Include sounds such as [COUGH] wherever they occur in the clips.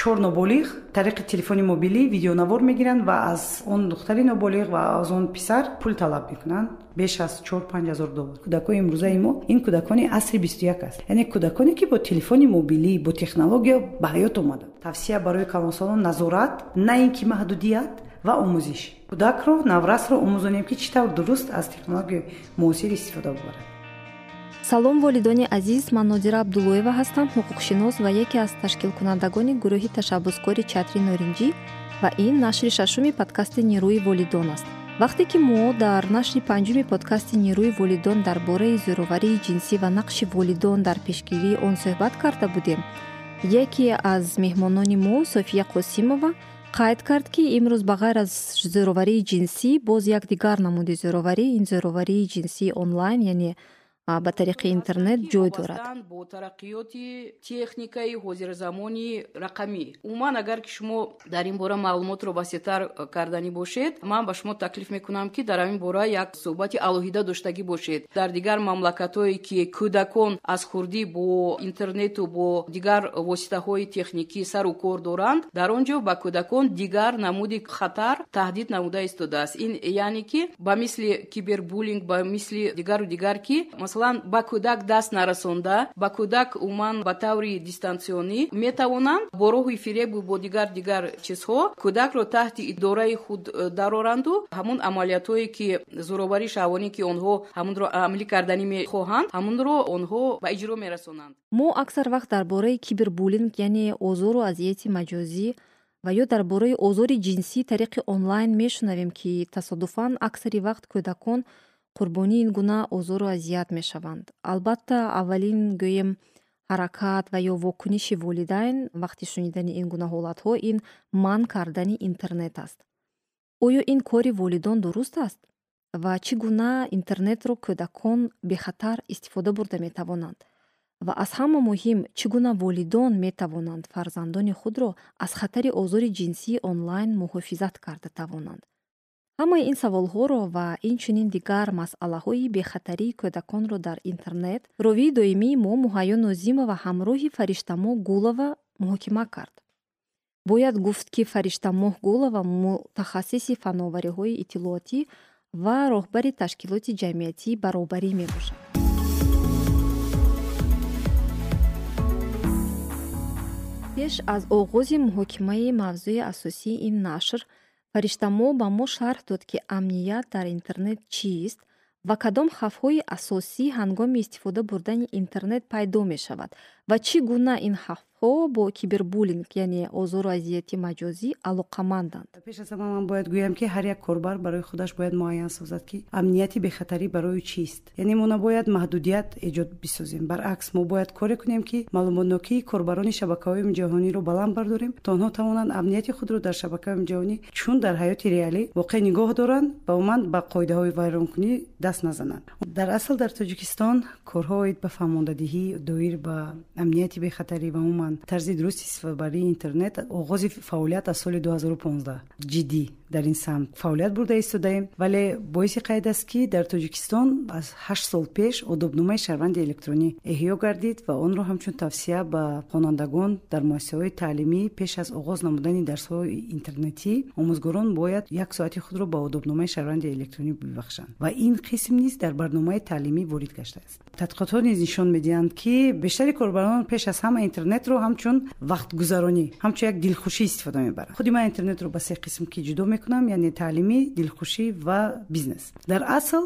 чор ноболиғ тариқи телефони мобилӣ видеонавор мегиранд ва аз он духтари ноболиғ ва аз он писар пул талаб мекунанд. Беш аз чор панҷ ҳазор доллар. Кӯдакони имрӯзаи мо ин кӯдакони асри бисту як аст. Яъне кӯдаконе ки бо телефони мобилӣ бо технология ба ҳаёт омаданд тавсия барои калонсолон назорат на ин ки маҳдудият ва омӯзиш. Кӯдакро наврасро омӯзонем ки чӣ тавр дуруст аз технологияи муосир истифода бубарад салом волидони азиз ман нодира абдуллоева ҳастам ҳуқуқшинос ва яке аз ташкилкунандагони гурӯҳи ташаббускори чатри норинҷӣ ва ин нашри шашуми подкасти нерӯи волидон аст. Вақте ки мо дар нашри панҷуми подкасти нерӯи волидон дар бораи зӯроварии ҷинсӣ ва нақши волидон дар пешгирии он суҳбат карда будем яке аз меҳмонони мо софия қосимова қайд кард ки имрӯз ба ғайр аз зӯроварии ҷинсӣ боз як дигар намуди зӯроварӣ. Ин зӯроварии ҷинсии онлайн яъне ба тариқи интернет ҷой дорад. бо тараққиёти техникаи ҳозирзамони рақамӣ. Умуман агар ки шумо дар ин бора маълумотро васеътар карданӣ бошед ман ба шумо таклиф мекунам ки дар ҳамин бора як суҳбати алоҳида доштагӣ бошед. Дар дигар мамлакатҳое ки кӯдакон аз хурдӣ бо интернету бо дигар воситаҳои техникӣ сару кор доранд дар он ҷо ба кӯдакон дигар намуди хатар таҳдид намуда истодааст ин яъне ки ба мисли кибербулинг ба мисли дигару дигар ки масалан ба кӯдак даст нарасонда ба кӯдак умуман ба таври дистансионӣ метавонанд бо роҳи фиребу бо дигар дигар чизҳо кӯдакро таҳти идораи худ э, дароранду. Ҳамун амалиятҳое ки зӯровари шаҳвонӣ ки онҳо ҳамунро амалӣ карданӣ мехоҳанд ҳамунро онҳо ба иҷро мерасонанд. Мо аксар вақт дар бораи кибербулинг яъне озору азияти маҷозӣ ва ё дар бораи озори ҷинсӣ тариқи онлайн мешунавем ки тасодуфан аксари вақт кӯдакон қурбонии ин гуна озору азият мешаванд. Албатта аввалин гӯем ҳаракат ва ё вокуниши волидайн вақти шунидани ин гуна ҳолатҳо ин манъ кардани интернет аст. Оё ин кори волидон дуруст аст? Ва чӣ гуна интернетро кӯдакон бехатар истифода бурда метавонанд? Ва аз ҳама муҳим чӣ гуна волидон метавонанд фарзандони худро аз хатари озори ҷинсии онлайн муҳофизат карда тавонанд ҳамаи ин саволҳоро ва инчунин дигар масъалаҳои бехатарии кӯдаконро дар интернет ровии доимии мо муҳайё нозимова ҳамроҳи фариштамоҳ гулова муҳокима кард. Бояд гуфт ки фариштамоҳ гулова мутахассиси фанновариҳои иттилоотӣ ва роҳбари ташкилоти ҷамъиятии баробарӣ мебошад. Пеш аз оғози муҳокимаи мавзӯи асосии ин нашр фариштамо ба мо шарҳ дод ки амният дар интернет чист ва кадом хавфҳои асосӣ ҳангоми истифода бурдани интернет пайдо мешавад ва чӣ гуна ин хавфҳо бо кибербулинг яъне озору азияти маҷозӣ алоқаманданд? Пеш аз ҳама ман бояд гӯям ки ҳар як корбар барои худаш бояд муайян созад ки амнияти бехатарӣ барои чист? Яъне мо набояд маҳдудият эҷод бисозем. Баръакс мо бояд коре кунем ки маълумотнокии корбарони шабакаҳои ҷаҳониро баланд бардорем. То онҳо тавонанд амнияти худро дар шабакаҳои ҷаҳонӣ чун дар ҳаёти реалӣ воқеъ нигоҳ доранд ва умуман ба қоидаҳои вайронкунӣ даст назананд. Дар асл дар тоҷикистон корҳо оид ба фаҳмондадиҳӣ доир ба амнияти бехатарӣ ва умуман. Тарзи дурусти истифодабарии интернет оғози фаъолият аз соли 2015 ҷиддӣ дар ин самт. Фаъолият бурда истодаем вале боиси қайд аст ки дар тоҷикистон аз ҳашт сол пеш одобномаи шаҳрванди электронӣ эҳё гардид ва онро ҳамчун тавсия ба хонандагон дар муассисаҳои таълимӣ пеш аз оғоз намудани дарсҳои интернетӣ омӯзгорон бояд як соати худро ба одобномаи шаҳрванди электронӣ бибахшанд. Ва ин қисм низ дар барномаи таълимӣ ворид гаштааст тадқиқотҳо низ нишон медиҳанд ки бештари корбарон пеш аз ҳама интернетро ҳамчун вақтгузаронӣ ҳамчун як дилхушӣ истифода мебаранд. Худи ман интернетро ба се қисм ки ҷудо мекунам яъне таълимӣ дилхушӣ ва бизнес. Дар асл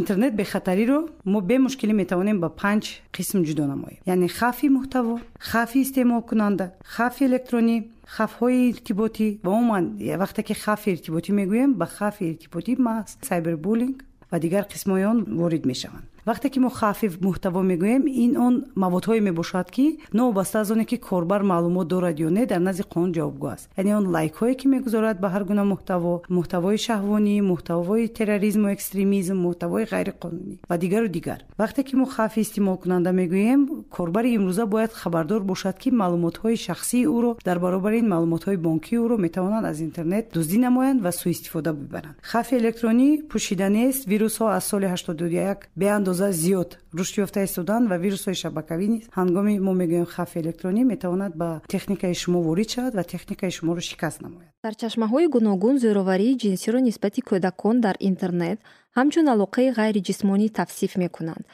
интернет бехатариро мо бе мушкилӣ метавонем ба панҷ қисм ҷудо намоем. Яъне хавфи муҳтаво хавфи истеъмолкунанда хавфи электронӣ хавфҳои иртиботӣ ва умуман вақте ки хавфи иртиботӣ мегӯем ба хавфи иртиботӣ маҳз сайбербулинг ва дигар қисмҳои он ворид мешаванд вақте ки мо хавфи муҳтаво мегӯем ин он маводҳое мебошад ки новобаста аз оне ки корбар маълумот дорад ё не дар назди қонун ҷавобгӯ аст. Яъне он лайкҳое ки мегузорад ба ҳар гуна муҳтаво муҳтавои шаҳвонӣ муҳтавои терроризму экстремизм муҳтавои ғайриқонунӣ ва дигару дигар. Вақте ки мо хавфи истеъмолкунанда мегӯем корбари имрӯза бояд хабардор бошад ки маълумотҳои шахсии ӯро дар баробари ин маълумотҳои бонкии ӯро метавонанд аз интернет дуздӣ намоянд ва сӯистифода бибаранд. Хавфи электронӣ пӯшида нест вирусҳо аз соли ҳаштоду як беандоза андоза зиёд. Рушд ёфта истоданд ва вирусҳои шабакавӣ низ ҳангоми мо мегӯем хавфи электронӣ метавонад ба техникаи шумо ворид шавад ва техникаи шуморо шикаст намояд. Сарчашмаҳои гуногун зӯроварии ҷинсиро нисбати кӯдакон дар интернет ҳамчун алоқаи ғайриҷисмонӣ тавсиф мекунанд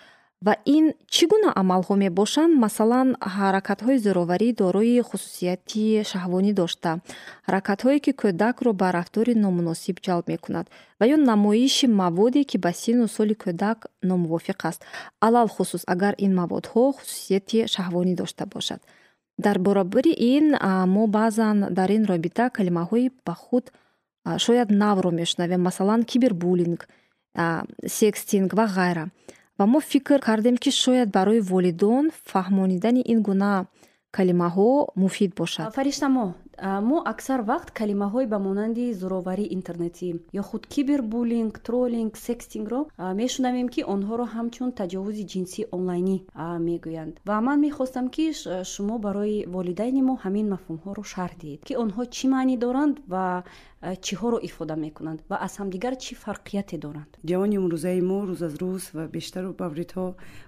ва ин чӣ гуна амалҳо мебошанд? Масалан ҳаракатҳои зӯроварӣ дорои хусусияти шаҳвонӣ дошта. Ҳаракатҳое ки кӯдакро ба рафтори номуносиб ҷалб мекунад ва ё намоиши маводе ки ба сину соли кӯдак номувофиқ аст. Алалхусус агар ин маводҳо хусусияти шаҳвонӣ дошта бошад. Дар баробари ин мо баъзан дар ин робита калимаҳои ба худ шояд навро мешунавем масалан кибербулинг секстинг ва ғайра ва мо фикр кардем ки шояд барои волидон фаҳмонидани ин гуна калимаҳо муфид бошад. Фариштамо мо аксар вақт калимаҳои ба монанди зӯроварии интернетӣ ё худ кибербулинг тролинг секстингро мешунавем ки онҳоро ҳамчун таҷовузи ҷинсӣ онлайнӣ мегӯянд. Ва ман мехостам ки шумо барои волидайни мо ҳамин мафҳумҳоро шарҳ диҳед ки онҳо чӣ маънӣ доранд ва чиҳоро ифода мекунанд ва аз ҳамдигар чӣ фарқияте доранд? Ҷавони имрӯзаи мо рӯз аз рӯз ва бештару мавридҳо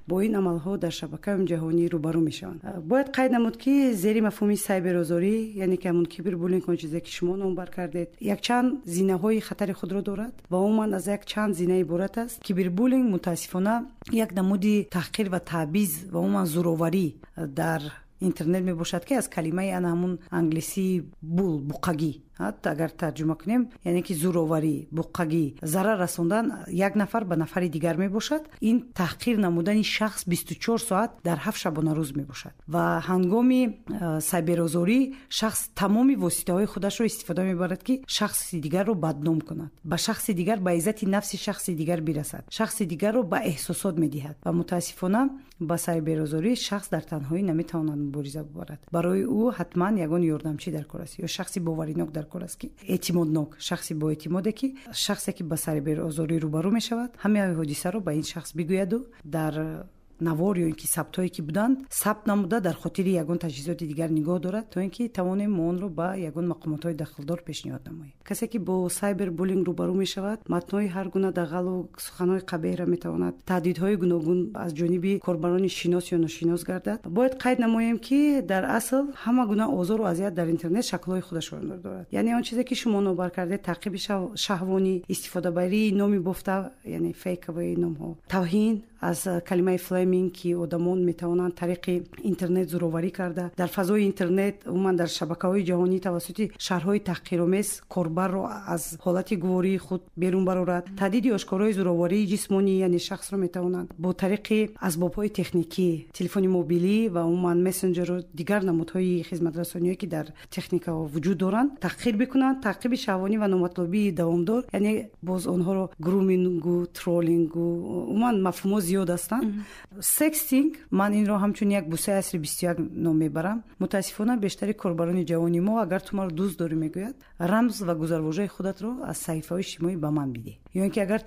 бо ин амалҳо дар шабакаи ҷаҳонӣ рӯбарӯ мешаванд. Бояд қайд намуд ки зери мафҳуми сайберозорӣ яъне ки ҳамун кибербулинг он чизе ки шумо номбар кардед якчанд зинаҳои хатари худро дорад ва умуман аз якчанд зина иборат аст. Кибербулинг мутаассифона як намуди таҳқир ва таъбиз ва умуман зӯроварӣ дар интернет мебошад ки аз калимаи ана ҳамун англисии бул буқагӣ агар тарҷума кунем яъне ки зӯроварӣ буқагӣ зарар расондан як нафар ба нафари дигар мебошад. Ин таҳқир намудани шахс бистучор соат дар ҳафт шабонарӯз мебошад. Ва ҳангоми сайберозорӣ шахс тамоми воситаҳои худашро истифода мебарад ки шахси дигарро бадном кунад. Ба шахси дигар ба иззати нафси шахси дигар бирасад. Шахси дигарро ба эҳсосот медиҳад. Ва мутаассифона ба сайберозорӣ шахс дар танҳоӣ наметавонад мубориза бубарад. Барои ӯ ҳатман ягон ёрдамчӣ дар кор аст ё шахси боваринок дар кор аст ки эътимоднок шахси боэътимоде ки шахсе ки ба сайберозорӣ рӯбарӯ мешавад ҳамаи ҳодисаро ба ин шахс бигӯяду. Дар навор ё ин ки сабтҳое ки буданд сабт намуда дар хотири ягон таҷҳизоти дигар нигоҳ дорад то ин ки тавонем мо онро ба ягон мақомотҳои дахлдор пешниҳод намоем касе ки бо сайбер булинг рӯбарӯ мешавад матнҳои ҳар гуна дағалу суханҳои қабеҳра метавонад. Таҳдидҳои гуногун аз ҷониби корбарони шинос ё ношинос гардад. Бояд қайд намоем ки дар асл ҳама гуна озору азият дар интернет шаклҳои худашро дорад. Яъне он чизе ки шумо новбар кардед таъқиби шаҳвонӣ истифодабарии номи бофта яъне фейковаи номҳо тавҳин аз калимаи флеминг ки одамон метавонанд тариқи интернет зӯроварӣ карда. Дар фазои интернет умуман дар шабакаҳои ҷаҳонӣ тавассути шарҳҳои таҳқиромез корбарро аз ҳолати гувории худ берун барорад. Таҳдиди ошкорои зӯроварии ҷисмонӣ яъне шахсро метавонанд. Бо тариқи асбобҳои техникӣ телефони мобилӣ ва умуман мессенҷеру дигар намудҳои хизматрасониҳое ки дар техника вуҷуд доранд таҳқир бикунанд. Таъқиби шаҳвонӣ ва номатлубии давомдор яъне боз онҳоро грумингу тролингу умуман мафҳумҳо зиёд ҳастанд. Секстинг ман инро ҳамчун як бусаи асри бистуяк ном мебарам. Мутаассифона бештари корбарони ҷавони мо агар ту маро дӯст дорӣ мегӯяд рамз ва гузарвожаи худатро аз саҳифаҳои иҷтимоӣ ба ман бидеҳ ё ин ки агар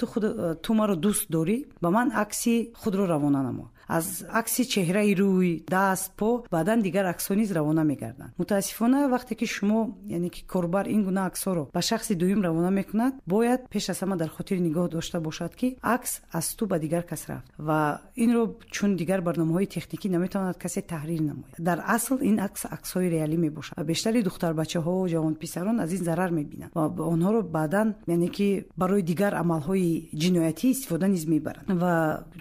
ту маро дӯст дорӣ ба ман акси худро равона намо аз акси чеҳраи рӯй даст по баъдан дигар аксҳо низ равона мегарданд. Мутаассифона вақте ки шумо яъне ки корбар ин гуна аксҳоро ба шахси дуюм равона мекунад бояд пеш аз ҳама дар хотир нигоҳ дошта бошад ки акс аз ту ба дигар кас рафт. Ва инро чун дигар барномаҳои техникӣ наметавонад касе таҳрир намояд. Дар асл ин акс аксҳои реалӣ мебошад ва бештари духтарбачаҳо ҷавонписарон аз ин зарар мебинанд ва онҳоро баъдан яъне ки барои дигар амалҳои ҷиноятӣ истифода низ мебаранд. Ва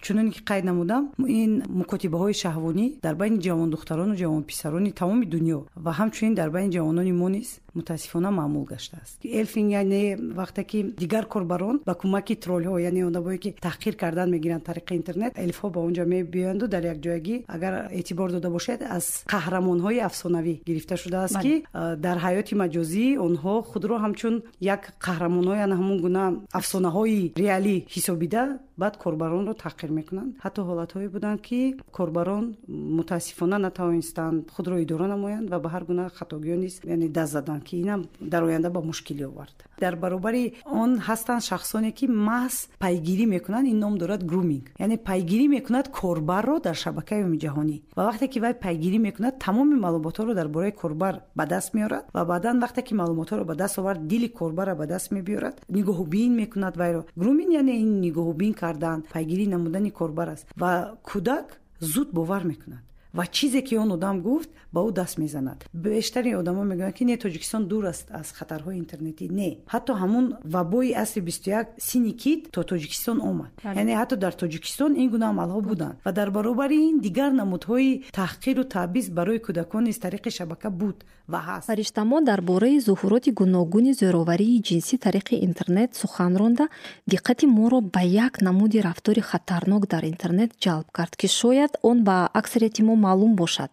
чуноне ки қайд намудам ин мукотибаҳои шаҳвонӣ дар байни ҷавондухтарону ҷавонписарони тамоми дунё ва ҳамчунин дар байни ҷавонони мо низ мутаассифона маъмул гаштааст. Элфинг яъне вақте ки дигар корбарон ба кӯмаки тролҳо яъне одамое ки таҳқир кардан мегиранд тариқи интернет элфҳо ба он ҷо мебиёянду дар якҷоягӣ агар эътибор дода бошед аз қаҳрамонҳои афсонавӣ гирифта шудааст ки дар ҳаёти маҷозӣ онҳо худро ҳамчун як қаҳрамонҳои ана ҳамун гуна афсонаҳои реалӣ ҳисобида баъд корбаронро таҳқир мекунанд. Ҳатто ҳолатҳое буда буданд ки корбарон мутаассифона натавонистанд худро идора намоянд ва ба ҳар гуна хатогиё низ яъне даст заданд ки инам дар оянда ба мушкилӣ овард. Дар баробари он ҳастанд шахсоне ки маҳз пайгирӣ мекунанд ин ном дорад груминг яъне пайгирӣ мекунад корбарро дар шабакаи умумиҷаҳонӣ ва вақте ки вай пайгирӣ мекунад тамоми маълумотҳоро дар бораи корбар ба даст меорад ва баъдан вақте ки маълумотҳоро ба даст овард дили корбарро ба даст мебиёрад нигоҳубин мекунад вайро. Грумин яъне ин нигоҳубин кардан пайгирӣ намудани корбар аст ва кӯдак зуд бовар мекунад ва чизе ки он одам гуфт ба ӯ даст мезанад. Бештари одамо мегӯянд ки не тоҷикистон дур аст аз хатарҳои интернетӣ. Не ҳатто ҳамун вабои асри бисту як сини кит то тоҷикистон омад. Яъне ҳатто дар тоҷикистон ин гуна амалҳо буданд. Ва дар баробари ин дигар намудҳои таҳқиру таъбиз барои кӯдакон низ тариқи шабака буд ва ҳаст. Фариштамо дар бораи зуҳуроти гуногуни зӯроварии ҷинсӣ тариқи интернет сухан ронда. Диққати моро ба як намуди рафтори хатарнок дар интернет ҷалб кард ки шояд он ба аксарияти мо маълум бошад.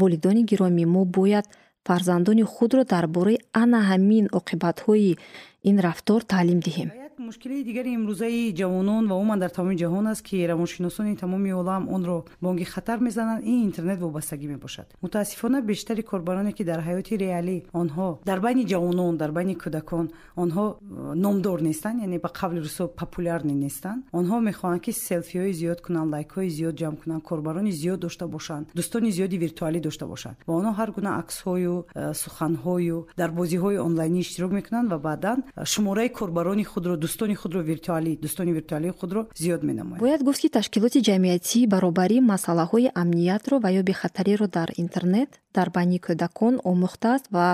Волидони гиромӣ мо бояд фарзандони худро дар бораи ана ҳамин оқибатҳои ин рафтор таълим диҳем мушкилии дигари имрӯзаи ҷавонон ва умуман дар тамоми ҷаҳон аст ки равоншиносони тамоми олам онро бонги хатар мезананд ин интернет вобастагӣ мебошад. Мутаассифона бештари корбароне ки дар ҳаёти реалӣ онҳо дар байни ҷавонон дар байни кӯдакон онҳо э, номдор нестанд яъне ба қавли русо популярни нестанд. Онҳо мехоҳанд ки селфиҳои зиёд кунанд лайкҳои зиёд ҷамъ кунанд корбарони зиёд дошта бошанд дӯстони зиёди виртуалӣ дошта бошанд. Ва онҳо ҳар гуна аксҳою э, суханҳою дар бозиҳои онлайнӣ иштирок мекунанд ва баъдан э, шумораи корбарони худро дӯстони худро виртуалӣ дӯстони виртуалии худро зиёд менамояд. Бояд гуфт ки ташкилоти ҷамъиятӣ баробари масъалаҳои амниятро ва ё бехатариро дар интернет дар байни кӯдакон омӯхтааст ва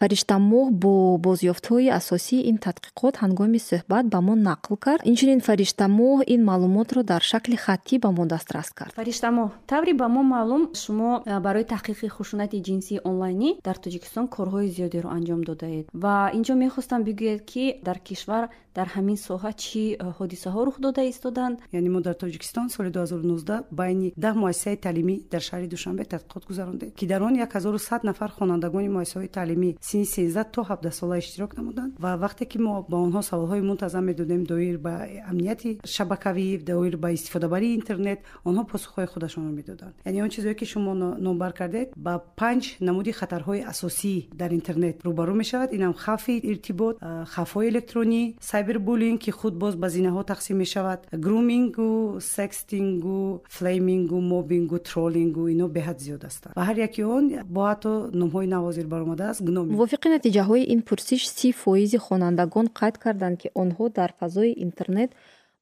фариштамоҳ бо бозёфтҳои асосии ин тадқиқот ҳангоми суҳбат ба мо нақл кард. Инчунин фариштамоҳ ин маълумотро дар шакли хаттӣ ба мо дастрас кард. Фариштамоҳ таври ба мо маълум шумо барои таҳқиқи хушунати ҷинсии онлайнӣ дар тоҷикистон корҳои зиёдеро анҷом додаед. Ва инҷо мехостам бигӯед ки дар кишвар дар ҳамин соҳа чӣ ҳодисаҳо рух дода истоданд? Яъне мо дар тоҷикистон соли 2019 байни даҳ муассисаи таълимӣ дар шаҳри душанбе тадқиқот гузарондем ки дар он 1100 нафар хонандагони муассисаҳои таълимӣ сини сенздаҳ то ҳабдаҳ сола иштирок намуданд? Ва вақте ки мо ба онҳо саволҳои мунтазам медодем доир ба амнияти шабакавӣ доир ба истифодабарии интернет онҳо посухҳои худашонро медоданд. Яъне он чизое ки шумо номбар кардед ба панҷ намуди хатарҳои асосӣ дар интернет рӯбарӯ мешавад. Инам хавфи иртибот хавфҳои электронӣ сайбербулинг ки худ боз ба зинаҳо тақсим мешавад. Грумингу секстингу флеймингу мобингу троллингу ино беҳад зиёд ҳастанд ва ҳар яки он бо ҳатто номҳои навозир баромадааст гуно мувофиқи натиҷаҳои ин пурсиш си фоизи хонандагон қайд карданд ки онҳо дар фазои интернет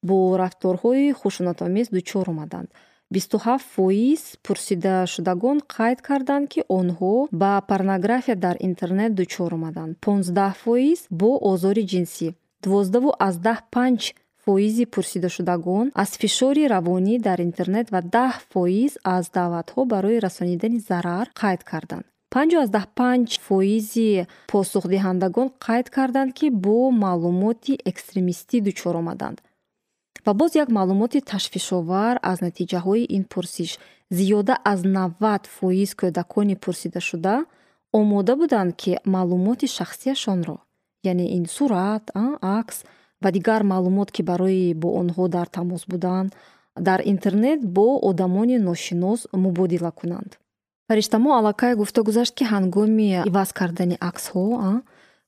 бо рафторҳои хушунатомез дучор омаданд? Бисту ҳафт фоиз пурсидашудагон қайд карданд ки онҳо ба порнография дар интернет дучор омаданд? Понздаҳ фоиз бо озори ҷинсӣ. Дувоздаву аздаҳ панҷ фоизи пурсидашудагон аз фишори равонӣ дар интернет ва даҳ фоиз аз даъватҳо барои расонидани зарар қайд карданд панҷу аздаҳ панҷ фоизи посухдиҳандагон қайд карданд ки бо маълумоти экстремистӣ дучор омаданд. Ва боз як маълумоти ташвишовар аз натиҷаҳои ин пурсиш зиёда аз навад фоиз кӯдакони пурсидашуда омода буданд ки маълумоти шахсияшонро яъне ин сурат акс ва дигар маълумот ки барои бо онҳо дар тамос буданд дар интернет бо одамони ношинос мубодила кунанд фариштамо аллакай гуфта гузашт ки ҳангоми иваз кардани аксҳо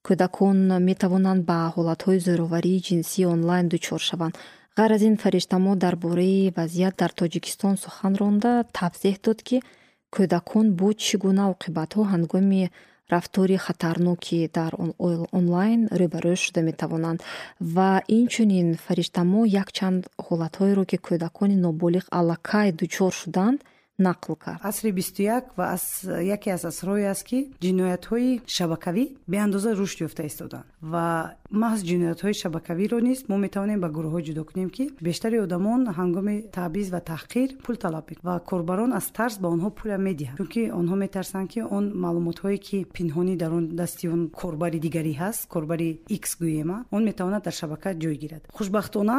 кӯдакон метавонанд ба ҳолатҳои зӯроварии ҷинсӣ онлайн дучор шаванд. Ғайр аз ин фариштамо дар бораи вазъият дар тоҷикистон сухан ронда тавзеҳ дод ки кӯдакон бо чӣ гуна оқибатҳо ҳангоми рафтори хатарноки дар онлайн рӯбарӯ шуда метавонанд. Ва инчунин фариштамо якчанд ҳолатҳоеро ки кӯдакони ноболиғ аллакай дучор шуданд нақл кард. Асри бисту як ва яке аз асрҳое аст ки ҷиноятҳои шабакавӣ беандоза рушд ёфта истоданд ва маҳз ҷиноятҳои шабакавиро низ мо метавонем ба гурӯҳҳо ҷудо кунем ки бештари одамон ҳангоми таъбиз ва таҳқир пул талаб мекунанд ва корбарон аз тарс ба онҳо пуля медиҳанд. Чунки онҳо метарсанд ки он маълумотҳое ки пинҳонӣ дар он дасти он корбари дигарӣ ҳаст корбари икс гӯема он метавонад дар шабака ҷой гирад. Хушбахтона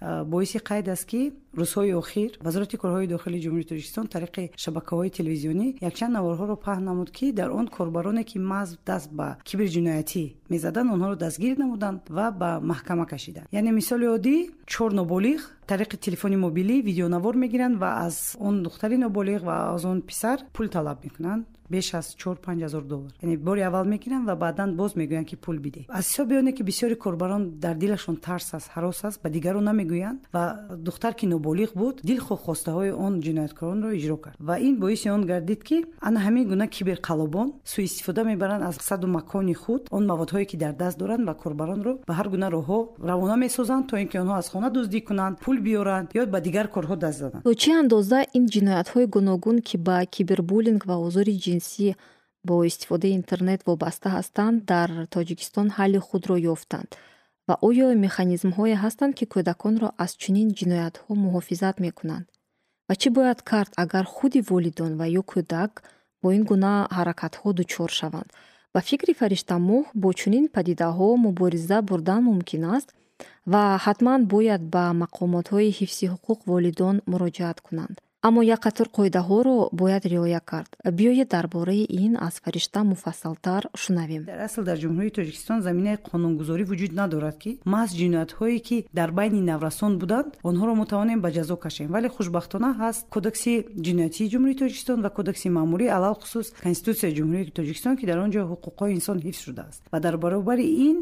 боиси қайд аст ки рӯзҳои охир вазорати корҳои дохилии ҷумҳурии тоҷикистон тариқи шабакаҳои телевизионӣ якчанд наворҳоро паҳн намуд ки дар он корбароне ки маҳз даст ба кибрҷиноятӣ мезаданд онҳоро дастгир намуданд ва ба маҳкама кашиданд. Яъне мисоли оддӣ чор ноболиғ тариқи телефони мобилӣ видеонавор мегиранд ва аз он духтари ноболиғ ва аз он писар пул талаб мекунанд. Беш аз чор панҷ ҳазор доллар. Яъне бори аввал мегиранд ва баъдан боз мегӯянд ки пул бидеҳ аз ҳисоби оне ки бисёри корбарон дар дилашон тарс аст ҳарос аст ба дигару намегӯянд ва духтар ки ноболиғ буд дилхоҳ хостаҳои он ҷинояткоронро иҷро кард. Ва ин боиси он гардид ки ана ҳамин гуна киберқалобон суистифода мебаранд аз саду макони худ он маводҳое ки дар даст доранд ва корбаронро ба ҳар гуна роҳҳо равона месозанд то ин ки онҳо аз хона дуздӣ кунанд пул биёранд ё ба дигар корҳо даст заданд то чӣ андоза ин ҷиноятҳои гуногун ки ба кибербулинг ва озори ҷинсӣ бо истифодаи интернет вобаста ҳастанд дар тоҷикистон ҳалли худро ёфтанд? Ва оё механизмҳое ҳастанд ки кӯдаконро аз чунин ҷиноятҳо муҳофизат мекунанд? Ва чӣ бояд кард агар худи волидон ва ё кӯдак бо ин гуна ҳаракатҳо дучор шаванд? Ба фикри фариштамоҳ бо чунин падидаҳо мубориза бурдан мумкин аст ва ҳатман бояд ба мақомотҳои ҳифзи ҳуқуқ волидон муроҷиат кунанд аммо як қатор қоидаҳоро бояд риоя кард. Биёед дар бораи ин аз фаришта муфассалтар шунавем. Дар асл дар ҷумҳурии тоҷикистон заминаи қонунгузорӣ вуҷуд надорад ки маҳз ҷиноятҳое ки дар байни наврасон буданд онҳоро метавонем ба ҷазо кашем. Вале хушбахтона ҳаст кодекси ҷиноятии ҷумҳурии тоҷикистон ва кодекси маъмурӣ алалхусус конститутсияи ҷумҳурии тоҷикистон ки дар он ҷо ҳуқуқҳои инсон ҳифз шудааст. Ва дар баробари ин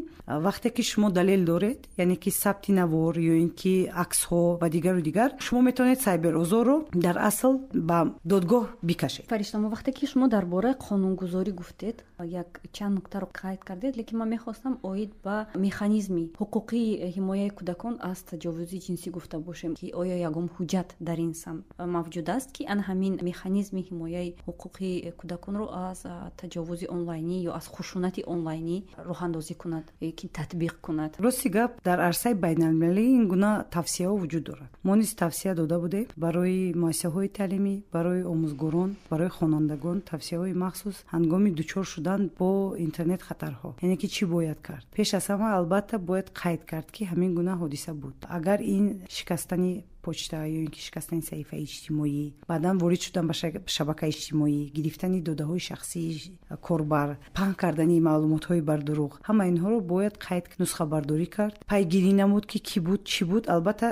вақте ки шумо далел доред яъне ки сабти навор ё ин ки аксҳо ва дигару дигар шумо метавонед сайберозорро дар асл ба додгоҳ бикашед. Фариштамо вақте ки шумо дар бораи қонунгузорӣ гуфтед як чанд нуктаро қайд кардед лекин ман мехостам оид ба механизми ҳуқуқии ҳимояи кӯдакон аз таҷовузи ҷинсӣ гуфта бошем ки оё ягон ҳуҷҷат дар ин сам мавҷуд аст ки ана ҳамин механизми ҳимояи ҳуқуқи кӯдаконро аз таҷовузи онлайнӣ ё аз хушунати онлайнӣ роҳандозӣ кунад ки татбиқ кунад. Рости гап дар арсаи байналмилалӣ ин гуна тавсияҳо вуҷуд дорад. Мо низ тавсия дода будем барои муассисаҳои таълимӣ барои омӯзгорон барои хонандагон тавсияҳои махсус ҳангоми дучор шудан бо интернет хатарҳо. Яъне ки чӣ бояд кард? Пеш аз ҳама албатта бояд қайд кард ки ҳамин гуна ҳодиса буд. Агар ин шикастани почта ё ин ки шикастани саҳифаи иҷтимоӣ. Баъдан ворид шудан ба шабакаи иҷтимоӣ гирифтани додаҳои шахсии корбар паҳн кардани маълумотҳои бардуруғ. Ҳама инҳоро бояд қайд нусхабардорӣ кард. Пайгирӣ намуд ки кӣ буд чӣ буд. Албатта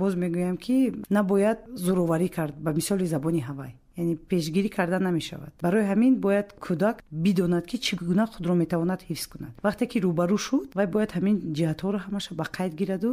боз мегӯям ки набояд зӯроварӣ кард ба мисоли забони ҳавай яъне пешгирӣ карда намешавад. Барои ҳамин бояд кӯдак бидонад ки чӣ гуна худро метавонад ҳифз кунад. Вақте ки рӯбарӯ шуд вай бояд ҳамин ҷиҳатҳоро ҳамаша ба қайд гираду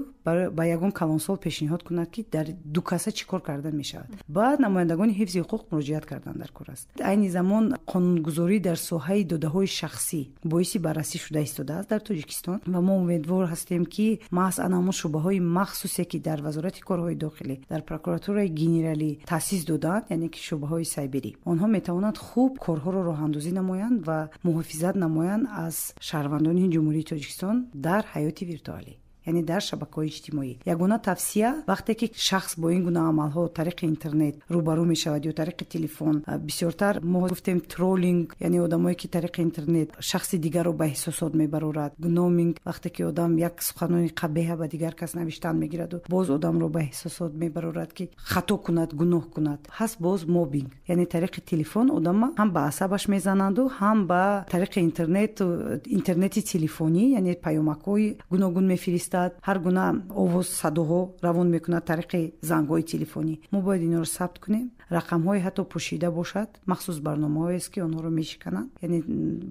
ба ягон калонсол пешниҳод кунад ки дар ду каса чӣ кор карда мешавад. Ба намояндагони ҳифзи ҳуқуқ муроҷиат кардан дар кор аст. Айни замон қонунгузорӣ дар соҳаи додаҳои шахсӣ боиси баррасӣ шуда истодааст дар тоҷикистон ва мо умедвор ҳастем ки маҳз ана ҳамон шӯъбаҳои махсусе ки дар вазорати корҳои дохилӣ дар прокуратураи генералӣ таъсис доданд яъне ки шӯъбаҳ ҳуқуқҳои сайберӣ. Онҳо метавонанд хуб корҳоро роҳандозӣ намоянд ва муҳофизат намоянд аз шаҳрвандони ҷумҳурии тоҷикистон дар ҳаёти виртуалӣ яъне дар шабакаҳои иҷтимоӣ. Ягона тавсия вақте ки шахс бо ин гуна амалҳо тариқи интернет рӯбарӯ мешавад ё тариқи телефон бисёртар мо гуфтем тролинг яъне одамое ки тариқи интернет шахси дигарро ба эҳсосот мебарорад. Гноминг вақте ки одам як суханони қабеҳа ба дигар кас навиштан мегираду боз одамро ба эҳсосот мебарорад ки хато кунад гуноҳ кунад. Ҳаст боз мобинг. Яъне тариқи телефон одама ҳам ба асабаш мезананду ҳам ба тариқи интернет интернети телефонӣ яъне паёмакҳои гуногун мефиристанд мефиристад ҳар гуна овоз садоҳо равон мекунад тариқи зангҳои телефонӣ. Мо бояд инҳоро сабт кунем. Рақамҳое ҳатто пӯшида бошад. Махсус барномаҳоест ки онҳоро мешикананд. Яъне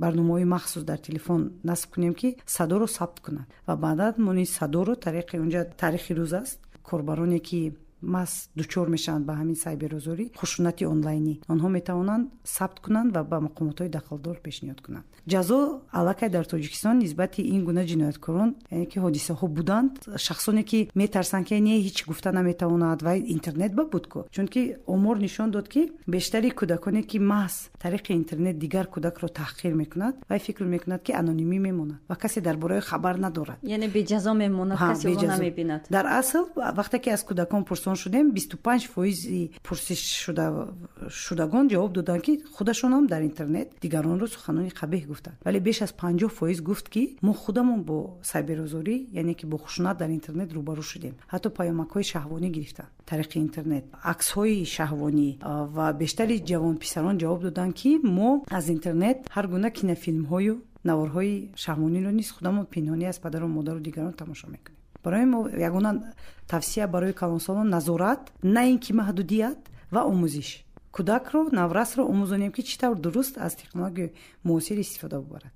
барномаҳои махсус дар телефон насб кунем ки садоро сабт кунад. Ва баъдан мо низ садоро тариқи унҷа таърихи рӯз аст. Корбароне ки маҳз дучор мешаванд ба ҳамин сайберозорӣ хушунати онлайнӣ. Онҳо метавонанд сабт кунанд ва ба мақомотҳои дахлдор пешниҳод кунанд. Ҷазо аллакай дар тоҷикистон нисбати ин гуна ҷинояткорон яъне ки ҳодисаҳо буданд шахсоне ки метарсанд ки не ҳеч гуфта наметавонад ва интернет ба буд ку чунки омор нишон дод ки бештари кӯдаконе ки маҳз тариқи интернет дигар кӯдакро таҳқир мекунад вай фикр мекунад ки анонимӣ мемонад ва касе дар бораи хабар надорад. Яъне беҷазо мемонад касе намебинад. Дар асл вақте ки аз кӯдакон пурсон пурсон шудем бисту панҷ фоизи пурсишшудагон ҷавоб доданд ки худашонам дар интернет дигаронро суханони қабеҳ гуфтанд вале беш аз панҷоҳ фоиз гуфт ки мо худамон бо сайберозорӣ яъне ки бо хушунат дар интернет рӯбарӯ шудем. Ҳатто паёмакҳои шаҳвонӣ гирифтанд тариқи интернет. Аксҳои шаҳвонӣ. Ва бештари ҷавонписарон ҷавоб доданд ки мо аз интернет ҳар гуна кинофилмҳою наворҳои шаҳвониро низ худамон пинҳонӣ аз падару модару дигарон тамошо мекунем барои мо ягона тавсия барои калонсолон назорат на ин ки маҳдудият ва омӯзиш. Кӯдакро наврасро омӯзонем ки чӣ тавр дуруст аз технологияи муосир истифода бубарад.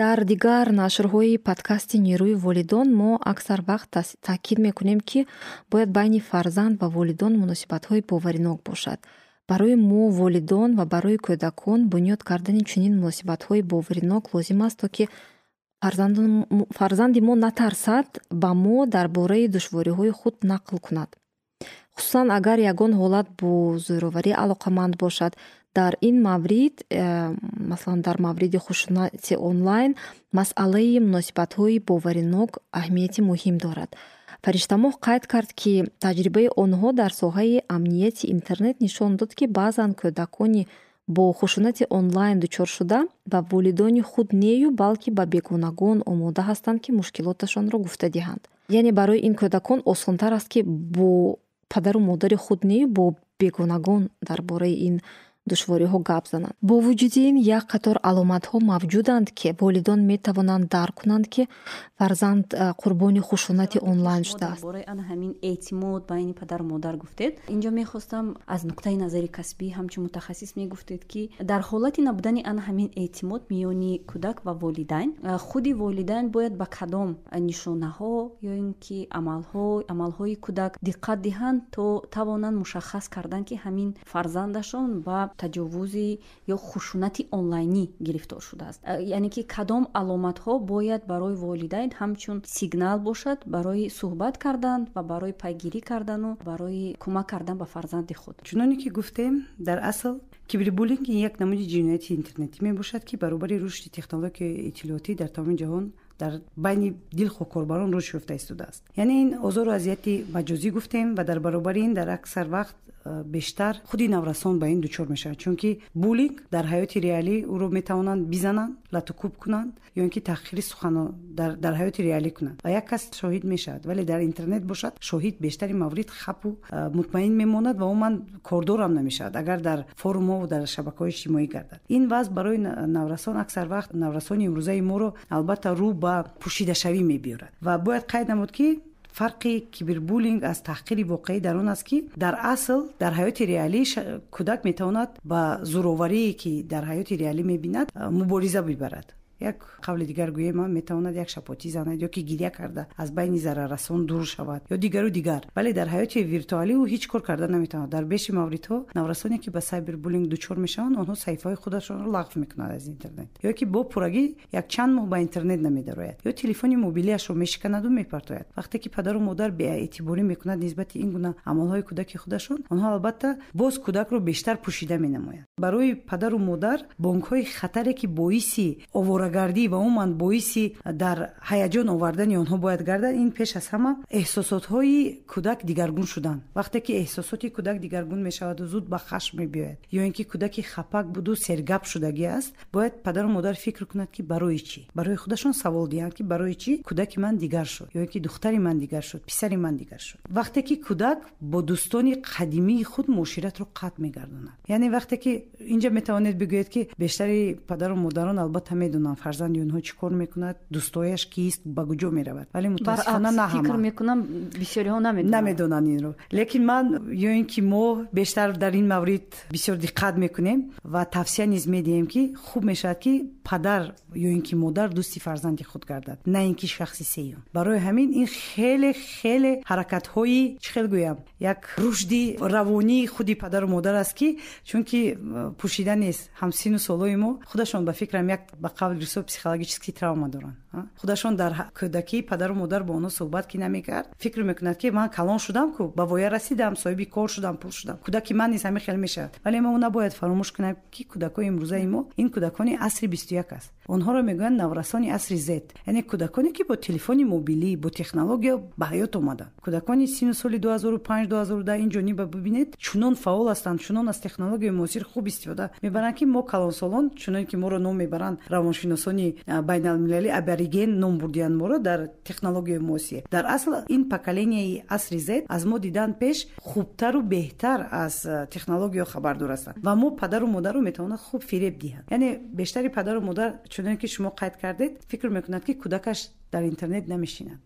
Дар дигар нашрҳои подкасти нерӯи волидон мо аксар вақт таъкид мекунем ки бояд байни фарзанд ва волидон муносибатҳои боваринок бошад барои мо волидон ва барои кӯдакон бунёд кардани чунин муносибатҳои боваринок лозим аст то ки фарзанди мо натарсад ба мо дар бораи душвориҳои худ нақл кунад. Хусусан агар ягон ҳолат бо зӯроварӣ алоқаманд бошад дар ин маврид э, масалан дар мавриди хушунати онлайн масъалаи муносибатҳои боваринок аҳамияти муҳим дорад фариштамоҳ қайд кард ки таҷрибаи онҳо дар соҳаи амнияти интернет нишон дод ки баъзан кӯдакони бо хушунати онлайн дучор шуда ба волидони худ нею балки ба бегонагон омода ҳастанд ки мушкилоташонро гуфта диҳанд. Яъне барои ин кӯдакон осонтар аст ки бо падару модари худ нею бо бегонагон дар бораи ин душвориҳо гап зананд. Бо вуҷуди ин як қатор аломатҳо мавҷуданд ки волидон метавонанд дарк кунанд ки фарзанд қурбони хушунати онлайн шудааст. Ҳамин эътимод байни падару модар гуфтед. Инҷо мехостам аз нуқтаи назари касбӣ ҳамчун мутахассис мегуфтед ки дар ҳолати набудани ана ҳамин эътимод миёни кӯдак ва волидайн худи волидайн бояд ба кадом нишонаҳо ё ин ки амалҳо амалҳои кӯдак диққат диҳанд то тавонанд мушаххас кардан ки ҳамин фарзандашон ба таҷовузи ё хушунати онлайнӣ гирифтор шудааст. Яъне ки кадом аломатҳо бояд барои волидайн ҳамчун сигнал бошад барои суҳбат кардан ва барои пайгирӣ кардану барои кӯмак кардан ба фарзанди худ. Чуноне ки гуфтем дар асл кибрибулинг як намуди ҷинояти интернетӣ мебошад ки баробари рушди технологияи иттилоотӣ дар тамоми ҷаҳон дар байни дилху корбарон рушд ёфта истодааст яъне ин озору азияти маҷозӣ гуфтем ва дар баробари ин дар аксар вақт бештар худи наврасон ба ин дучор мешавад чунки булинг дар ҳаёти реалӣ ӯро метавонанд бизананд латукуб кунанд ё ин ки таҳқири сухано дар ҳаёти реалӣ кунанд. Ва як кас шоҳид мешавад вале дар интернет бошад шоҳид бештари маврид хапу мутмаин мемонад ва умуман кордорам намешавад агар дар форумҳову дар шабакаҳои иҷтимоӣ гардад. Ин вазъ барои наврасон аксар вақт наврасони имрӯзаи моро албатта рӯ ба пӯшидашавӣ мебиёрад. Ва бояд қайд намуд ки фарқи кибербулинг аз таҳқири воқеӣ дар он аст ки дар асл дар ҳаёти реалӣ кӯдак метавонад ба зӯроварие ки дар ҳаёти реалӣ мебинад мубориза бибарад як қавли дигар гӯем метавонад як шапотӣ занад ё ки гирья карда аз байни зараррасон дур шавад ё дигару дигар. Вале дар ҳаёти виртуалӣ ӯ ҳеҷ кор карда наметавонад. Дар беши мавридҳо наврасоне ки ба сайбербулинг дучор мешаванд онҳо саҳифаҳои худашонро лағв мекунад аз интернет. Ё ки бо пуррагӣ якчанд моҳ ба интернет намедарояд ё телефони мобилиашро мешиканаду мепартояд. Вақте ки падару модар беэътиборӣ мекунад нисбати ин гуна амалҳои кӯдаки худашон онҳо албатта боз кӯдакро бештар пӯшида менамоянд. Барои падару модар бонкҳои хатаре ки боиси овора оварагардӣ ва умуман боиси дар ҳаяҷон овардани онҳо бояд гардад ин пеш аз ҳама эҳсосотҳои кӯдак дигаргун шудан вақте ки эҳсосоти кӯдак дигаргун мешаваду зуд ба хашм мебиёяд ё ин ки кӯдаки хапак буду сергап шудагӣ аст бояд падару модар фикр кунад ки барои чӣ барои худашон савол диҳанд ки барои чӣ кӯдаки ман дигар шуд ё ин ки духтари ман дигар шуд писари ман дигар шуд вақте ки кӯдак бо дӯстони қадимии худ муоширатро қатъ мегардонад яъне вақте ки инҷа метавонед бигӯед ки бештари падару модарон албатта медонанд фарзанди онҳо чӣ кор мекунад? Дӯстояш кист ба куҷо меравад. Вале мутаассифона на фикр мекунам бисёриҳо намедонанд инро лекин ман ё ин ки мо бештар дар ин маврид бисёр диққат мекунем ва тавсия низ медиҳем ки хуб мешавад ки падар ё ин ки модар дӯсти фарзанди худ гардад на ин ки шахси сеюм барои ҳамин ин хеле хеле ҳаракатҳои чӣ хел гӯям? Як рушди равонии худи падару модар аст ки чунки пӯшида нест. Ҳамсину солҳои мо худашон ба фикрам як ба қавли русо психологически травма доранд худашон дар кӯдакӣ падару модар бо онҳо суҳбат ки намекард. Фикр мекунад ки ман калон шудам ку ба воя расидам соҳиби кор шудам пул шудам. Кӯдаки ман низ ҳамин хел мешавад. Вале мо набояд фаромӯш кунем ки кӯдакони имрӯзаи мо ин кӯдакони асри бисту як аст. Онҳоро мегӯянд наврасони асри зед. Яъне кӯдаконе ки бо телефони мобилӣ бо технология ба ҳаёт омаданд. Кӯдакони сину соли 2005 2010 ин ҷониба бибинед чунон фаъол ҳастанд чунон аз технологияи муосир хуб истифода мебаранд ки мо калонсолон чуноне ки моро ном мебаранд равоншиносони байналмилалӣ абари абориген ном бурдиянд моро дар технологияи муосир дар асл ин поколенияи асри зед аз мо дидан пеш хубтару беҳтар аз э, технологияо хабардор ҳастанд ва мо падару модарро метавонад хуб фиреб диҳанд. Яъне бештари падару модар чуноне ки шумо қайд кардед фикр мекунад ки кӯдакаш дар интернет намешинад.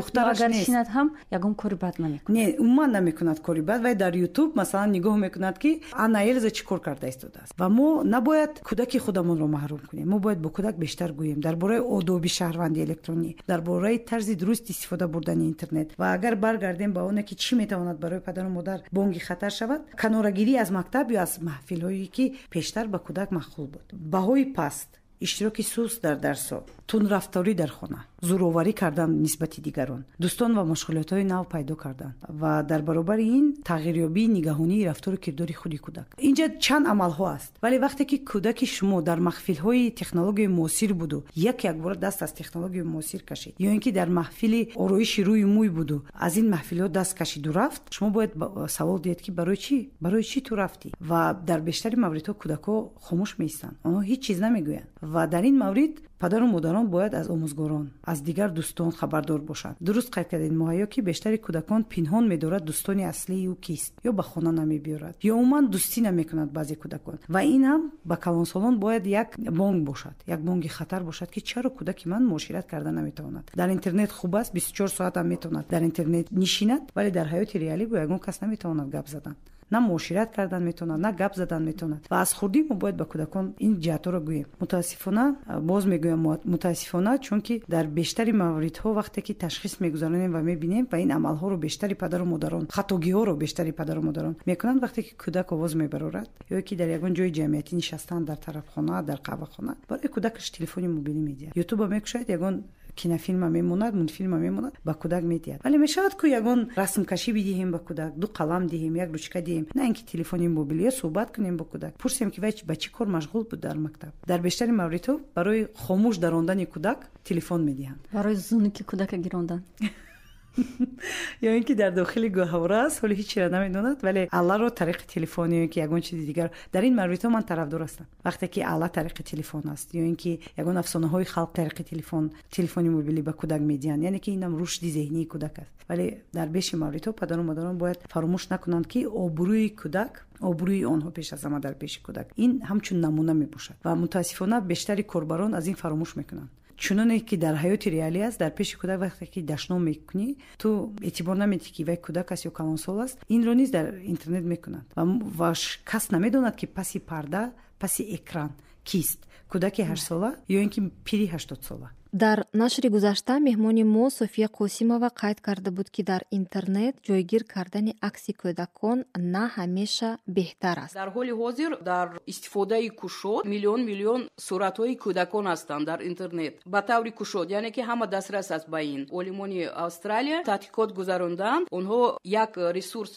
Духтарагар шинад ҳам ягон кори бад намекунад. Не умуман намекунад кори бад вай дар ютуб масалан нигоҳ мекунад ки анна элза чӣ кор карда истодааст? Ва мо набояд кӯдаки худамонро маҳрум кунем. Мо бояд бо кӯдак бештар гӯем. Дар бораи одоби шаҳрванди электронӣ дар бораи тарзи дуруст истифода бурдани интернет. Ва агар баргардем ба оне ки чӣ метавонад барои падару модар бонги хатар шавад канорагирӣ аз мактаб ё аз маҳфилҳое ки пештар ба кӯдак махлул буд. Баҳои паст иштироки суст дар дарсо тунрафторӣ дар хона зӯроварӣ кардан нисбати дигарон дӯстон ва машғулиятҳои нав пайдо кардан ва дар баробари ин тағйирёбии нигаҳонии рафтору кирдори худи кӯдак. Инҷа чанд амалҳо аст вале вақте ки кӯдаки шумо дар маҳфилҳои технологияи муосир буду як якбора даст аз технологияи муосир кашид ё ин ки дар маҳфили ороиши рӯи мӯй буду аз ин маҳфилҳо даст кашиду рафт шумо бояд савол диҳед ки барои чӣ? барои чӣ ту рафтӣ? ва дар бештари мавридҳо кӯдакҳо хомӯш меистанд. Онҳо ҳеҷ чиз намегӯянд ва дар ин маврид падару модарон бояд аз омӯзгорон аз дигар дӯстон хабардор бошанд дуруст қайд кардед муҳайё ки бештари кӯдакон пинҳон медорад дӯстони аслии ӯ кист ё ба хона намебиёрад ё умуман дӯстӣ намекунад баъзе кӯдакон. ва ин ҳам ба калонсолон бояд як бонг бошад як бонги хатар бошад ки чаро кӯдаки ман муошират карда наметавонад. дар интернет хуб аст бистучор соатам метавонад дар интернет нишинад вале дар ҳаёти реалӣ бо ягон кас наметавонад гап задан на муошират кардан метавонад на гап задан метавонад ва аз хурдӣ мо бояд ба кӯдакон ин ҷиҳатҳоро гӯем. Мутаассифона боз мегӯям мутаассифона чунки дар бештари мавридҳо вақте ки ташхис мегузаронем ва мебинем ва ин амалҳоро бештари падару модарон хатогиҳоро бештари падару модарон мекунанд вақте ки кӯдак овоз мебарорад ё ки дар ягон ҷои ҷамъиятӣ нишастаанд дар тарафхона дар қаҳвахона барои кӯдакаш телефони мобилӣ медиҳад. Ютуба мекушад ягон кинофилма мемонад мунтфилма мемонад ба кӯдак медиҳад. Вале мешавад ку ягон расмкашӣ бидиҳем ба кӯдак ду қалам диҳем як ручка диҳем. На ин ки телефони мобилӣ ё суҳбат кунем бо кӯдак. Пурсем ки вай ба чӣ кор машғул буд дар мактаб? Дар бештари мавридҳо барои хомӯш дарондани кӯдак телефон медиҳанд. Барои зунуки кӯдака гирондан [LAUGHS] ё ин ки дар дохили гоҳавора аст ҳоли ҳеч чиро намедонад вале алларо тариқи телефон ё ин ки ягон чизи дигар дар ин мавридҳо ман тарафдор ҳастам. Вақте ки алла тариқи телефон аст ё ин ки ягон афсонаҳои халқ тариқи телефон телефони мобилӣ ба кӯдак медиҳанд яъне ки инам рушди зеҳнии кӯдак аст. Вале дар беши мавридҳо падару модарон бояд фаромӯш накунанд ки обрӯи кӯдак обрӯи онҳо пеш аз ҳама дар пеши кӯдак. Ин ҳамчун намуна мебошад ва мутаассифона бештари корбарон аз ин фаромӯш мекунанд чуноне ки дар ҳаёти реалӣ аст дар пеши кӯдак вақте ки дашном мекунӣ ту эътибор намедиҳӣ ки вай кӯдак аст ё калонсол аст инро низ дар интернет мекунанд ва кас намедонад ки паси парда паси экран кист. Кӯдаки ҳаштсола ё ин ки пири ҳаштодсола дар нашри гузашта меҳмони мо софия қосимова қайд карда буд ки дар интернет ҷойгир кардани акси кӯдакон на ҳамеша беҳтар аст? Дар ҳоли ҳозир дар истифодаи кушод миллион миллион суратҳои кӯдакон ҳастанд дар интернет. Ба таври кушод яъне ки ҳама дастрас аст ба ин. Олимони австралия тадқиқот гузаронданд. Онҳо як ресурс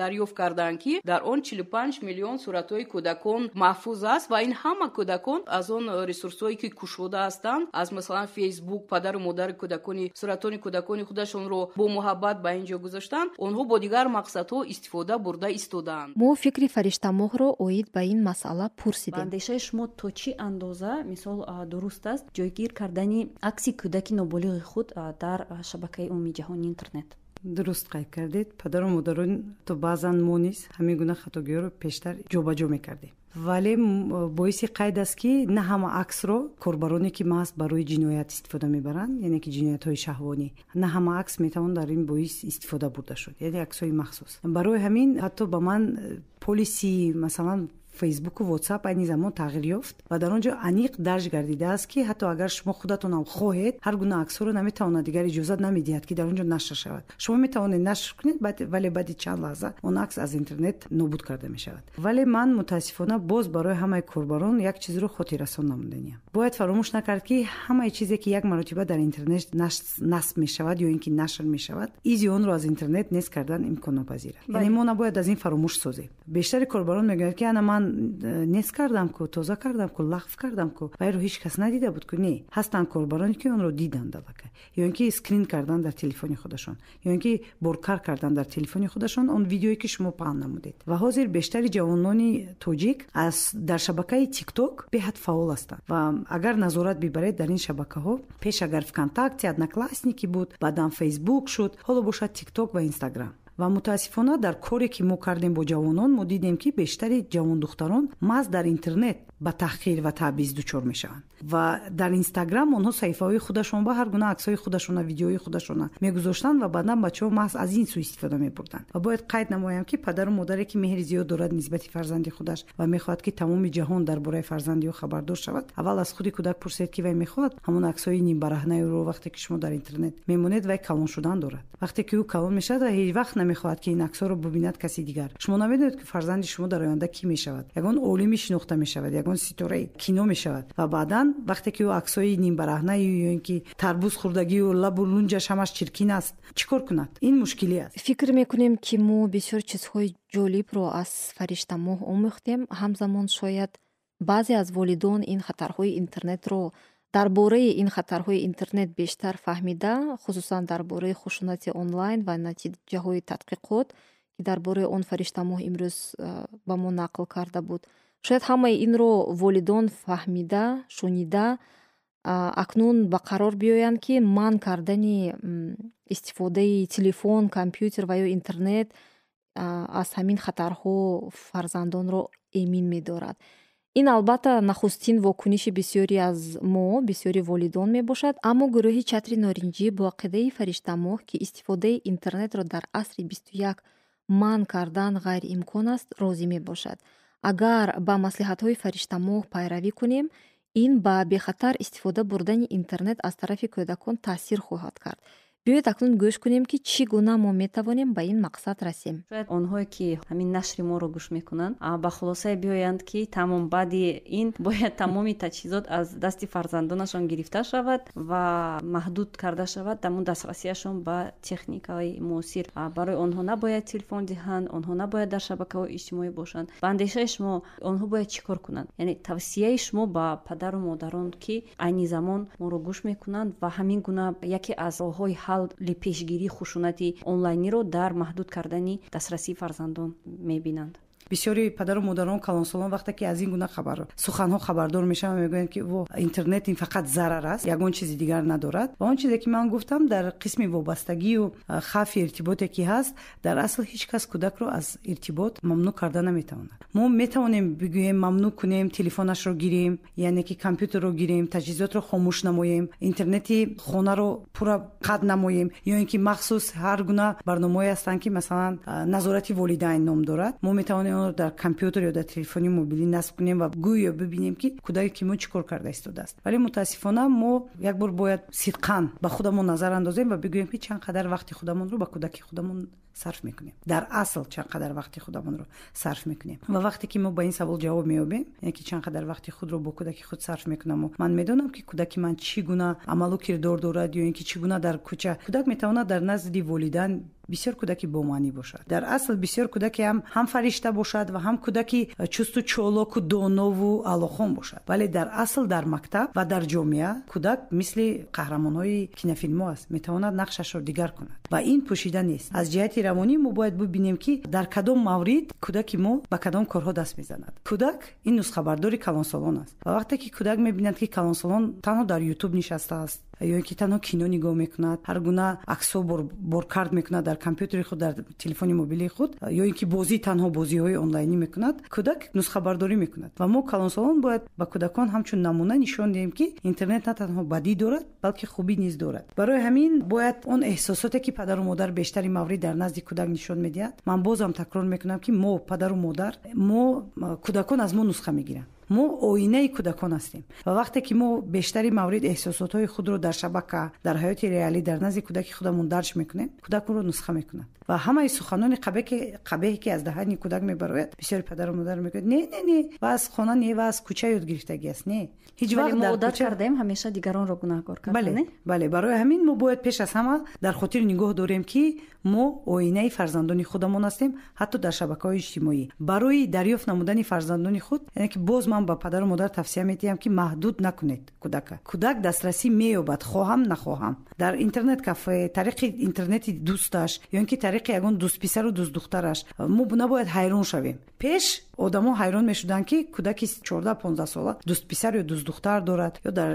дарёфт карданд ки дар он чилу панҷ миллион суратҳои кӯдакон маҳфуз аст ва ин ҳама кӯдакон аз он ресурсҳое ки кушода ҳастанд аз масалан фейсбук падару модари кӯдакони суратони кӯдакони худашонро бо муҳаббат ба ин ҷо гузоштанд онҳо бо дигар мақсадҳо истифода бурда истодаанд мо фикри фариштамоҳро оид ба ин масъала пурсидем. Андешаи шумо то чӣ андоза мисол дуруст аст ҷойгир кардани акси кӯдаки ноболиғи худ дар шабакаи умумии ҷаҳонии интернет. Дуруст қайд кардед? Падару модарон то баъзан мо низ ҳамин гуна хатогиҳоро пештар ҷобаҷо мекардем вале боиси қайд аст ки на ҳама аксро корбароне ки маҳз барои ҷиноят истифода мебаранд яъне ки ҷиноятҳои шаҳвонӣ. на ҳама акс метавон дар ин боис истифода бурда шуд яъне аксҳои махсус. барои ҳамин ҳатто ба ман э, полиси масалан фейсбуку вотсап айни замон тағйир ёфт ва дар он ҷо аниқ дарҷ гардидааст ки ҳатто агар шумо худатонам хоҳед ҳар гуна аксҳоро наметавонад дигар иҷозат намедиҳад ки дар он ҷо нашр шавад. шумо метавонед нашр кунед вале баъди чанд лаҳза он акс аз интернет нобуд карда мешавад. вале ман мутаассифона боз барои ҳамаи корбарон як чизро хотиррасон намуданиям бояд фаромӯш накард ки ҳамаи чизе ки як маротиба дар интернет насб мешавад ё ин ки нашр мешавад изи онро аз интернет нест кардан имконнопазир аст яъне мо набояд аз ин фаромӯш созем. бештари корбарон мегӯяд ки ана ман нес кардам ку тоза кардам ку лағв кардам ку вайро ҳеҷ кас надида буд ку не ҳастанд корбароне ки онро диданд аллакай ё ин ки скрин кардан дар телефони худашон. Ё ин ки боркар кардан дар телефони худашон он видеое ки шумо паҳн намудед. Ва ҳозир бештари ҷавонони тоҷик аз дар шабакаи тикток беҳад фаъол ҳастанд. Ва агар назорат бибаред дар ин шабакаҳо пеш агар вконтакте одноклассники буд баъдан фейсбук шуд ҳоло бошад тикток ва инстаграм ва мутаассифона дар коре ки мо кардем бо ҷавонон мо дидем ки бештари ҷавондухтарон маҳз дар интернет ба таҳқир ва таъбиз дучор мешаванд. Ва дар инстаграм онҳо саҳифаҳои худашон ба ҳар гуна аксҳои худашона видеои худашона мегузоштанд ва баъдан бачаҳо маҳз аз ин сӯ истифода мебурданд ва бояд қайд намоям ки падару модаре ки меҳри зиёд дорад нисбати фарзанди худаш ва мехоҳад ки тамоми ҷаҳон дар бораи фарзанди ӯ хабардор шавад аввал аз худи кӯдак пурсед ки вай мехоҳад ҳамон аксҳои нимбараҳнаиро вақте ки шумо дар интернет мемонед вай калон шудан дорад. Вақте ки ӯ калон мешавад ва ҳеҷ вақт намехоҳад ки ин аксҳоро бубинад каси дигар. Шумо намедонед ки фарзанди шумо дар оянда кӣ мешавад? Ягон олимӣ шинохта мешавад ягон ситораи кино мешавад? Ва баъдан вақте ки ӯ аксҳои нимбараҳнаю ё ин ки тарбуз хӯрдагию лабу лунҷаш ҳамаш чиркин аст чӣ кор кунад? Ин мушкилӣ аст. Фикр мекунем ки мо бисёр чизҳои ҷолибро аз фариштамоҳ омӯхтем ҳамзамон шояд баъзе аз волидон ин хатарҳои интернетро дар бораи ин хатарҳои интернет бештар фаҳмида хусусан дар бораи хушунати онлайн ва натиҷаҳои тадқиқот ки дар бораи он фариштамоҳ имрӯз ба мо нақл карда буд. Шояд ҳамаи инро волидон фаҳмида шунида акнун ба қарор биёянд ки манъ кардани истифодаи телефон компютер ва ё интернет аз ҳамин хатарҳо фарзандонро эмин медорад ин албатта нахустин вокуниши бисёре аз мо бисёри волидон мебошад аммо гурӯҳи чатри норинҷӣ бо ақидаи фариштамоҳ ки истифодаи интернетро дар асри бисту як манъ кардан ғайриимкон аст розӣ мебошад. Агар ба маслиҳатҳои фариштамоҳ пайравӣ кунем ин ба бехатар истифода бурдани интернет аз тарафи кӯдакон таъсир хоҳад кард биёед акнун гӯш кунем ки чӣ гуна мо метавонем ба ин мақсад расем. Шояд онҳое ки ҳамин нашри моро гӯш мекунанд ба хулосае биёянд ки тамом баъди ин [LAUGHS] бояд тамоми таҷҳизот аз дасти фарзандонашон гирифта шавад ва маҳдуд карда шавад дар дастрасиашон ба техникаи муосир. Барои онҳо набояд телефон диҳанд онҳо набояд дар шабакаҳои иҷтимоӣ бошанд. Ба андешаи шумо онҳо бояд чӣ кор кунанд? Яъне тавсияи шумо ба падару модарон ки айни замон моро гӯш мекунанд ва ҳамин гуна яке аз роҳҳои ҳалли пешгирии хушунати онлайниро дар маҳдуд кардани дастрасии фарзандон мебинанд бисёри падару модарон калонсолон вақте ки аз ин гуна хабар суханҳо хабардор мешаванд мегӯянд ки во интернет ин фақат зарар аст ягон чизи дигар надорад ва он чизе ки ман гуфтам дар қисми вобастагию хавфи иртиботе ки ҳаст дар асл ҳеҷ кас кӯдакро аз иртибот мамнӯъ карда наметавонад. Мо метавонем бигӯем мамнӯъ кунем телефонашро гирем яъне ки компютерро гирем таҷҳизотро хомӯш намоем интернети хонаро пурра қатъ намоем ё ин ки махсус ҳар гуна барномаҳое ҳастанд ки масалан назорати волидайн ном дорад. Мо метавонем онро дар компютер ё дар телефони мобилӣ насб кунем ва гӯё бибинем ки кӯдаке ки мо чӣ кор карда истодааст. Вале мутаассифона мо як бор бояд сидқан ба худамон назар андозем ва бигӯем ки чанд қадар вақти худамонро ба кӯдаки худамон сарф мекунем. Дар асл чанд қадар вақти худамонро сарф мекунем. Ва вақте ки мо ба ин савол ҷавоб меёбем ки чанд қадар вақти худро бо кӯдаки худ сарф мекунаму ман медонам ки кӯдаки ман чӣ гуна амалу кирдор дорад ё ин ки чӣ гуна дар кӯча кӯдак метавонад дар назди волидайн бисёр кӯдаки бомаънӣ бошад. Дар асл бисёр кӯдаке ҳам ҳам фаришта бошад ва ҳам кӯдаки чусту чолоку донову алохон бошад. Вале дар асл дар мактаб ва дар ҷомеа кӯдак мисли қаҳрамонҳои кинофилмҳо аст. Метавонад нақшашро дигар кунад. Ва ин пӯшида нест. Аз ҷиҳати равонӣ мо бояд бибинем ки дар кадом маврид кӯдаки мо ба кадом корҳо даст мезанад. Кӯдак ин нусхабардори калонсолон аст. Ва вақте ки кӯдак мебинад ки калонсолон танҳо дар ютуб нишастааст ё ин ки танҳо кино нигоҳ мекунад ҳар гуна аксҳо боркард мекунад дар компютери худ дар телефони мобилии худ ё ин ки бозӣ танҳо бозиҳои онлайнӣ мекунад кӯдак нусхабардорӣ мекунад. Ва мо калонсолон бояд ба кӯдакон ҳамчун намуна нишон диҳем ки интернет на танҳо бадӣ дорад балки хубӣ низ дорад. Барои ҳамин бояд он эҳсосоте ки падару модар бештари маврид дар назди кӯдак нишон медиҳад ман бозам такрор мекунам ки мо падару модар мо кӯдакон аз мо нусха мегиранд мо оинаи кӯдакон ҳастем. Ва вақте ки мо бештари маврид эҳсосотҳои худро дар шабака дар ҳаёти реалӣ дар назди кӯдаки худамон дарҷ мекунем кӯдак онро нусха мекунад. Ва ҳамаи суханони қабеҳе ки аз даҳани кӯдак мебарояд бисёри падару модар мегӯяд не не не ва аз хона не ва аз кӯча ёд гирифтагӣ аст не ҳеҷ вақт одат кардаем ҳамеша дигаронро гунаҳкор карда бале барои ҳамин мо бояд пеш аз ҳама дар хотир нигоҳ дорем ки мо оинаи фарзандони худамон ҳастем ҳатто дар шабакаҳои иҷтимоӣ. Барои дарёфт намудани фарзандони худ яъне ки боз ман ба падару модар тавсия медиҳам ки маҳдуд накунед. Кӯдака? Кӯдак дастрасӣ меёбад хоҳам нахоҳам. Дар интернет кафе тариқи интернети дӯсташ ё ин ки тариқи ягон дӯстписару дӯстдухтараш мо набояд ҳайрон шавем. Пеш одамо ҳайрон мешуданд ки кӯдаки чорда понздаҳсола дӯстписар ё дӯстдухтар дорад. Ё дар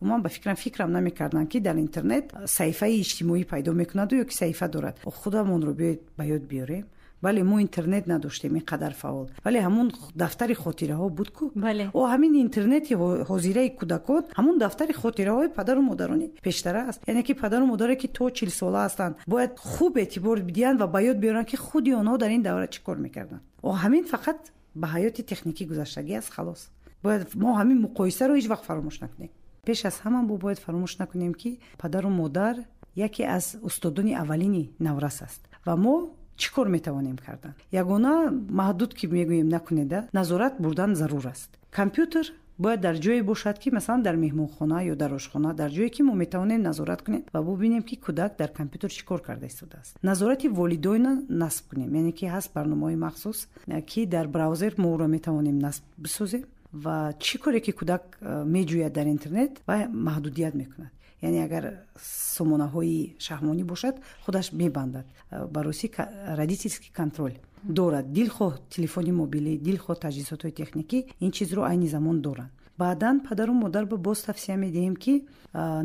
умуман ба фикрам фикрам намекарданд ки дар интернет саҳифаи иҷтимоӣ пайдо мекунаду ё ки саҳифа дорад. Худамонро биёед ба ёд биёрем бале мо интернет надоштем ин қадар фаъол. Вале ҳамун дафтари хотираҳо буд ку о ҳамин интернети ҳозираи кӯдакон ҳамун дафтари хотираҳои падару модарони пештара аст. Яъне ки падару модаре ки то чилсола ҳастанд бояд хуб эътибор бидиҳанд ва ба ёд биёранд ки худи онҳо дар ин давра чӣ кор мекарданд. О ҳамин фақат ба ҳаёти техникӣ гузаштагӣ аст халос. Бояд мо ҳамин муқоисаро ҳеҷ вақт фаромӯш накунем. Пеш аз ҳама мо бояд фаромӯш накунем ки падару модар яке аз устодони аввалини наврас аст. Ва мо чӣ кор метавонем кардан? Ягона маҳдуд ки мегӯем накунеда назорат бурдан зарур аст. Компютер бояд дар ҷое бошад ки масалан дар меҳмонхона ё дар ошхона дар ҷое ки мо метавонем назорат кунем ва бубинем ки кӯдак дар компютер чӣ кор карда истодааст. Назорати волидойна насб кунем яъне ки ҳаст барномаҳои махсус ки дар браузер мо ӯро метавонем насб бисозем ва чӣ коре ки кӯдак меҷӯяд дар интернет ва маҳдудият мекунад яъне агар сомонаҳои шаҳмонӣ бошад худаш мебандад. Бароси родительский контроль дорад. Дилхоҳ телефони мобилӣ дилхоҳ таҷҳизотҳои техникӣ ин чизро айни замон доранд. Баъдан падару модар ба боз тавсия медиҳем ки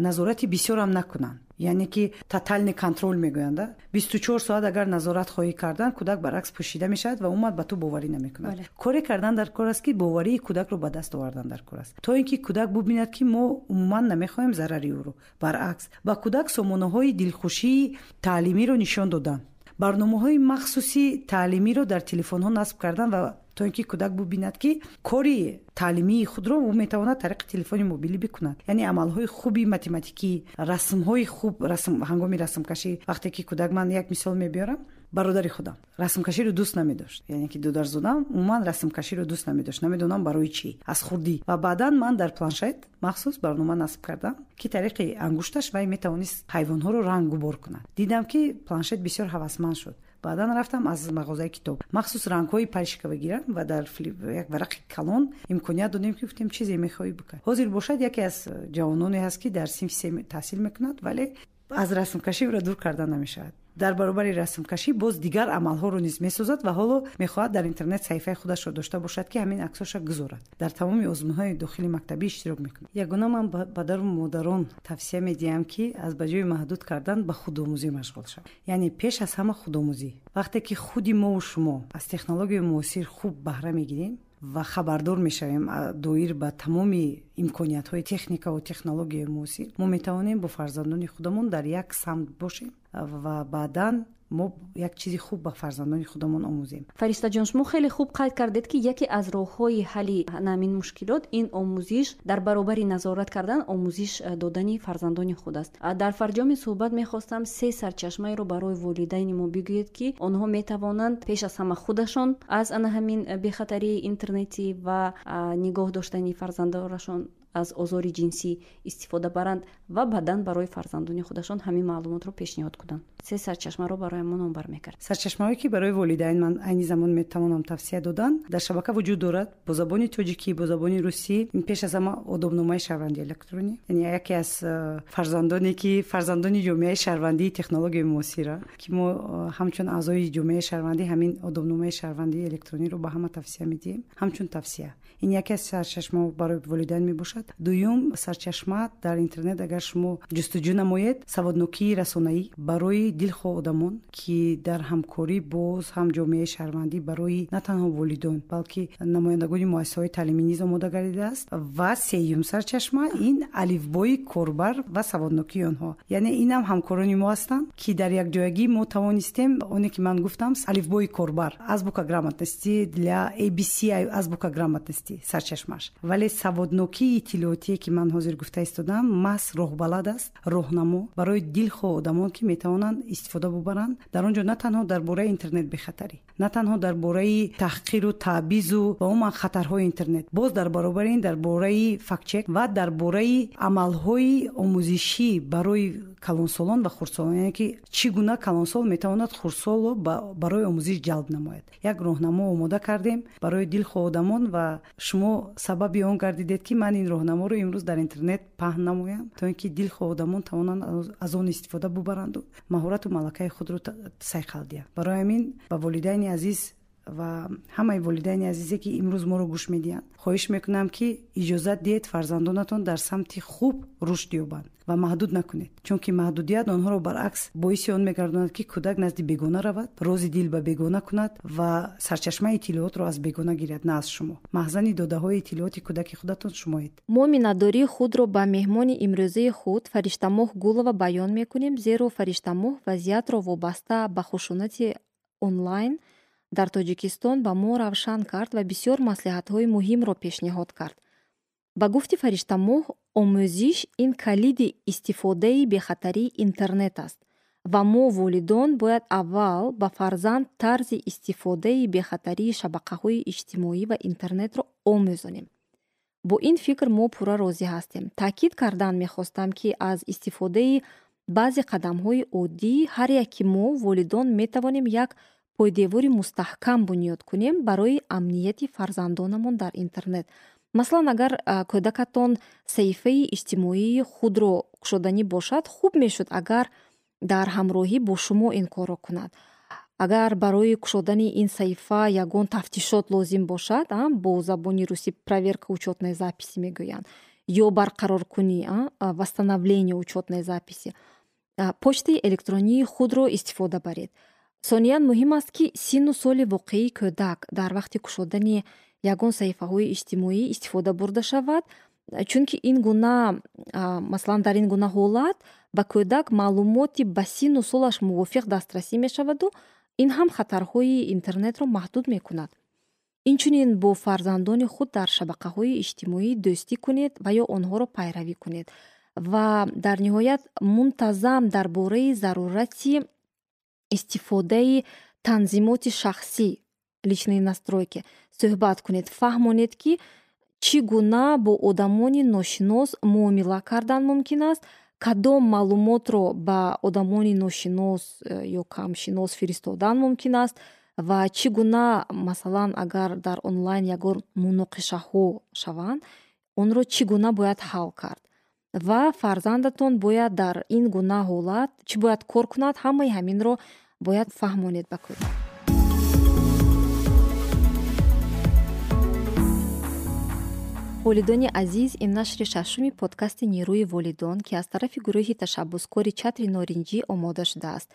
назорати бисёрам накунанд яъне ки тотальный контрол мегӯянд бисту чор соат агар назорат хоҳӣ кардан кӯдак баръакс пӯшида мешавад ва умад ба ту боварӣ намекунад. Коре кардан дар кор аст ки боварии кӯдакро ба даст овардан дар кор аст. То ин ки кӯдак бубинад ки мо умуман намехоҳем зарари ӯро. Баръакс ба кӯдак сомонаҳои дилхушии таълимиро нишон додан. Барномаҳои махсуси таълимиро дар телефонҳо насб кардан ва то ин ки кӯдак бубинад ки кори таълимии худро ӯ метавонад тариқи телефони мобилӣ бикунад. Яъне амалҳои хуби математикӣ расмҳои хуб ҳангоми расмкашӣ вақте ки кӯдак ман як мисол мебиёрам бародари худам. Расмкаширо дӯст намедошт. Яъне ки дударзодам умуман расмкаширо дӯст намедошт. Намедонам барои чӣ? Аз хурдӣ. Ва баъдан ман дар планшет махсус барнома насб кардам ки тариқи ангушташ вай метавонист ҳайвонҳоро ранг губор кунад. Дидам ки планшет бисёр ҳавасманд шуд баъдан рафтам аз мағозаи китоб. Махсус рангҳои палишкава гирам ва дар як варақи калон имконият додем ки гуфтем чизе мехоҳӣ бикун ҳозир бошад яке аз ҷавононе ҳаст ки дар синфи се таҳсил мекунад вале аз расмкашӣ ӯро дур карда намешавад дар баробари расмкашӣ боз дигар амалҳоро низ месозад ва ҳоло мехоҳад дар интернет саҳифаи худашро дошта бошад ки ҳамин аксоша гузорад. Дар тамоми озмунҳои дохили мактабӣ иштирок мекунад. Ягона ман падару модарон тавсия медиҳам ки аз ба ҷои маҳдуд кардан ба худомӯзӣ машғул шавад яъне пеш аз ҳама худомӯзӣ. Вақте ки худи мову шумо аз технологияи муосир хуб баҳра мегирем ва хабардор мешавем доир ба тамоми имкониятҳои техникаву технологияи муосир мо метавонем бо фарзандони худамон дар як самт бошем ва баъдан мо як чизи хуб ба фарзандони худамон омӯзем. Фаристаҷон шумо хеле хуб қайд кардед ки яке аз роҳҳои ҳалли намин мушкилот ин омӯзиш дар баробари назорат кардан омӯзиш э, додани фарзандони худ аст. Дар фарҷоми суҳбат мехостам се сарчашмаеро барои волидайни мо бигӯед ки онҳо метавонанд пеш аз ҳама худашон аз ана ҳамин э, бехатарии интернетӣ ва нигоҳ доштани фарзандонашон аз озори ҷинсӣ истифода баранд ва баъдан барои фарзандони худашон ҳамин маълумотро пешниҳод кунанд. Се сарчашмаро бароямон номбар мекард. Сарчашмаҳое ки барои волидайн ман айни замон метавонам тавсия додан дар шабака вуҷуд дорад. Бо забони тоҷикӣ бо забони русӣ пеш аз ҳама одобномаи шаҳрвандӣ электронӣ. Яъне яке аз э, фарзандоне ки фарзандони ҷомеаи шаҳрвандии технологияи муосира ки мо э, ҳамчун аъзои ҷомеаи шаҳрвандӣ ҳамин одобномаи шаҳрвандии электрониро ба ҳама тавсия медиҳем. Ҳамчун тавсия. Ин яке аз сарчашмаҳо барои волидайн мебошад мебошад дуюм сарчашма дар интернет агар шумо ҷустуҷӯ намоед саводнокии расонаӣ барои дилхоҳ одамон ки дар ҳамкорӣ боз ҳам ҷомеаи шаҳрвандӣ барои на танҳо волидон балки намояндагони муассисаҳои таълимӣ низ омода гардидааст ва сеюм сарчашма ин алифбои корбар ва саводнокии онҳо. Яъне инам ҳамкорони мо ҳастанд ки дар якҷоягӣ мо тавонистем оне ки ман гуфтам алифбои корбар азбука грамотности для abc азбука грамотности сарчашмаш. Вале саводнокии иттилоотие ки ман ҳозир гуфта истодам маҳз роҳбалад аст роҳнамо. Барои дилхоҳ одамон ки метавонанд истифода бубаранд дар он ҷо на танҳо дар бораи интернет бехатарӣ на танҳо дар бораи таҳқиру таъбизу ва умуман хатарҳои интернет. Боз дар баробари ин дар бораи фактчек ва дар бораи амалҳои омӯзишӣ барои калонсолон ва хурдсолон яъне ки чӣ гуна калонсол метавонад хурдсолро барои омӯзиш ҷалб намояд. Як роҳнамо омода кардем барои дилхоҳ одамон ва шумо сабаби он гардидед ки ман ин роҳнаморо имрӯз дар интернет паҳн намоям то ин ки дилхоҳ одамон тавонанд аз он истифода бубаранду. Маҳорату малакаи худро сайқал диҳанд барои ҳамин ба волидайни азиз ва ҳамаи волидайни азизе ки имрӯз моро гӯш медиҳанд. Хоҳиш мекунам ки иҷозат диҳед фарзандонатон дар самти хуб рушд ёбанд ва маҳдуд накунед. Чунки маҳдудият онҳоро баръакс боиси он мегардонад ки кӯдак назди бегона равад рози дил ба бегона кунад ва сарчашмаи иттилоотро аз бегона гирад на аз шумо. Маҳзани додаҳои иттилооти кӯдаки худатон шумоед мо миннатдории худро ба меҳмони имрӯзаи худ фариштамоҳ гулова баён мекунем зеро фариштамоҳ вазъиятро вобаста ба хушунати онлайн дар тоҷикистон ба мо равшан кард ва бисёр маслиҳатҳои муҳимро пешниҳод кард. Ба гуфти фариштамоҳ омӯзиш ин калиди истифодаи бехатарии интернет аст ва мо волидон бояд аввал ба фарзанд тарзи истифодаи бехатарии шабақаҳои иҷтимоӣ ва интернетро омӯзонем. Бо ин фикр мо пурра розӣ ҳастем. Таъкид кардан мехостам ки аз истифодаи баъзе қадамҳои оддӣ ҳар яки мо волидон метавонем як пойдевори мустаҳкам бунёд кунем барои амнияти фарзандонамон дар интернет. Масалан агар кӯдакатон саҳифаи иҷтимоии худро кушоданӣ бошад хуб мешуд агар дар ҳамроҳӣ бо шумо ин корро кунад. Агар барои кушодани ин саҳифа ягон тафтишот лозим бошад бо забони русӣ проверка учетной записи мегӯянд ё барқароркунӣ восстановление учетной записи почтаи электронии худро истифода баред сониян муҳим аст ки синну соли воқеии кӯдак дар вақти кушодани ягон саҳифаҳои иҷтимоӣ истифода бурда шавад чунки ин гуна масалан дар ин гуна ҳолат ба кӯдак маълумоти ба синну солаш мувофиқ дастрасӣ мешаваду ин ҳам хатарҳои интернетро маҳдуд мекунад. Инчунин бо фарзандони худ дар шабақаҳои иҷтимоӣ дӯстӣ кунед ва ё онҳоро пайравӣ кунед. Ва дар ниҳоят мунтазам дар бораи зарурати истифодаи танзимоти шахсӣ личные настройки. Суҳбат кунед. Фаҳмонед ки чӣ гуна бо одамони ношинос муомила кардан мумкин аст кадом маълумотро ба одамони ношинос э, ё камшинос фиристодан мумкин аст ва чӣ гуна масалан агар дар онлайн ягон муноқишаҳо шаванд онро чӣ гуна бояд ҳал кард? Ва фарзандатон бояд дар ин гуна ҳолат чӣ бояд кор кунад? Ҳамаи ҳаминро бояд фаҳмонед ба кӯдак волидони азиз ин нашри шашуми подкасти нерӯи волидон ки аз тарафи гурӯҳи ташаббускори чатри норинҷӣ омода шудааст.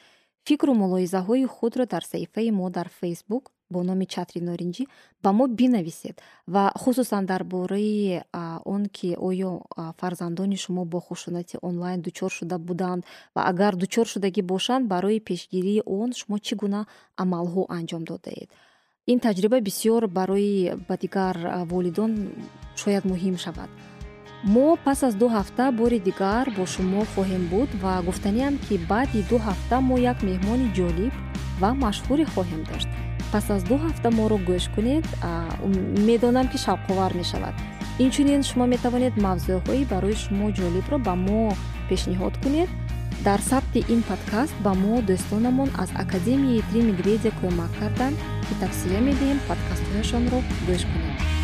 Фикру мулоҳизаҳои худро дар саҳифаи мо дар фейсбук бо номи чатри норинҷӣ ба мо бинависед ва хусусан дар бораи он ки оё фарзандони шумо бо хушунати онлайн дучор шуда буданд ва агар дучор шудагӣ бошанд барои пешгирии он шумо чӣ гуна амалҳо анҷом додаед? Ин таҷриба бисёр барои ба дигар волидон шояд муҳим шавад. Мо пас аз ду ҳафта бори дигар бо шумо хоҳем буд ва гуфтаниам ки баъди ду ҳафта мо як меҳмони ҷолиб ва машҳуре хоҳем дошт пас аз ду ҳафта моро гӯш кунед медонам ки шавқовар мешавад. Инчунин шумо метавонед мавзӯъҳои барои шумо ҷолибро ба мо пешниҳод кунед. Дар сабти ин подкаст ба мо дӯстонамон аз академияи три медведя кӯмак карданд ки тавсия медиҳем подкастҳояшонро гӯш кунед